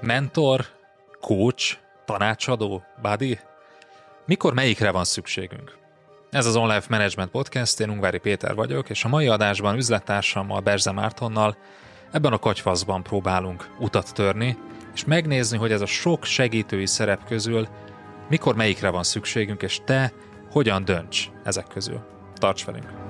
Mentor, coach, tanácsadó, buddy? Mikor melyikre van szükségünk? Ez az Online Management Podcast, én Ungvári Péter vagyok, és a mai adásban üzlettársammal Berze Mártonnal ebben a kagyfaszban próbálunk utat törni, és megnézni, hogy ez a sok segítői szerep közül mikor melyikre van szükségünk, és te hogyan dönts ezek közül. Tarts velünk!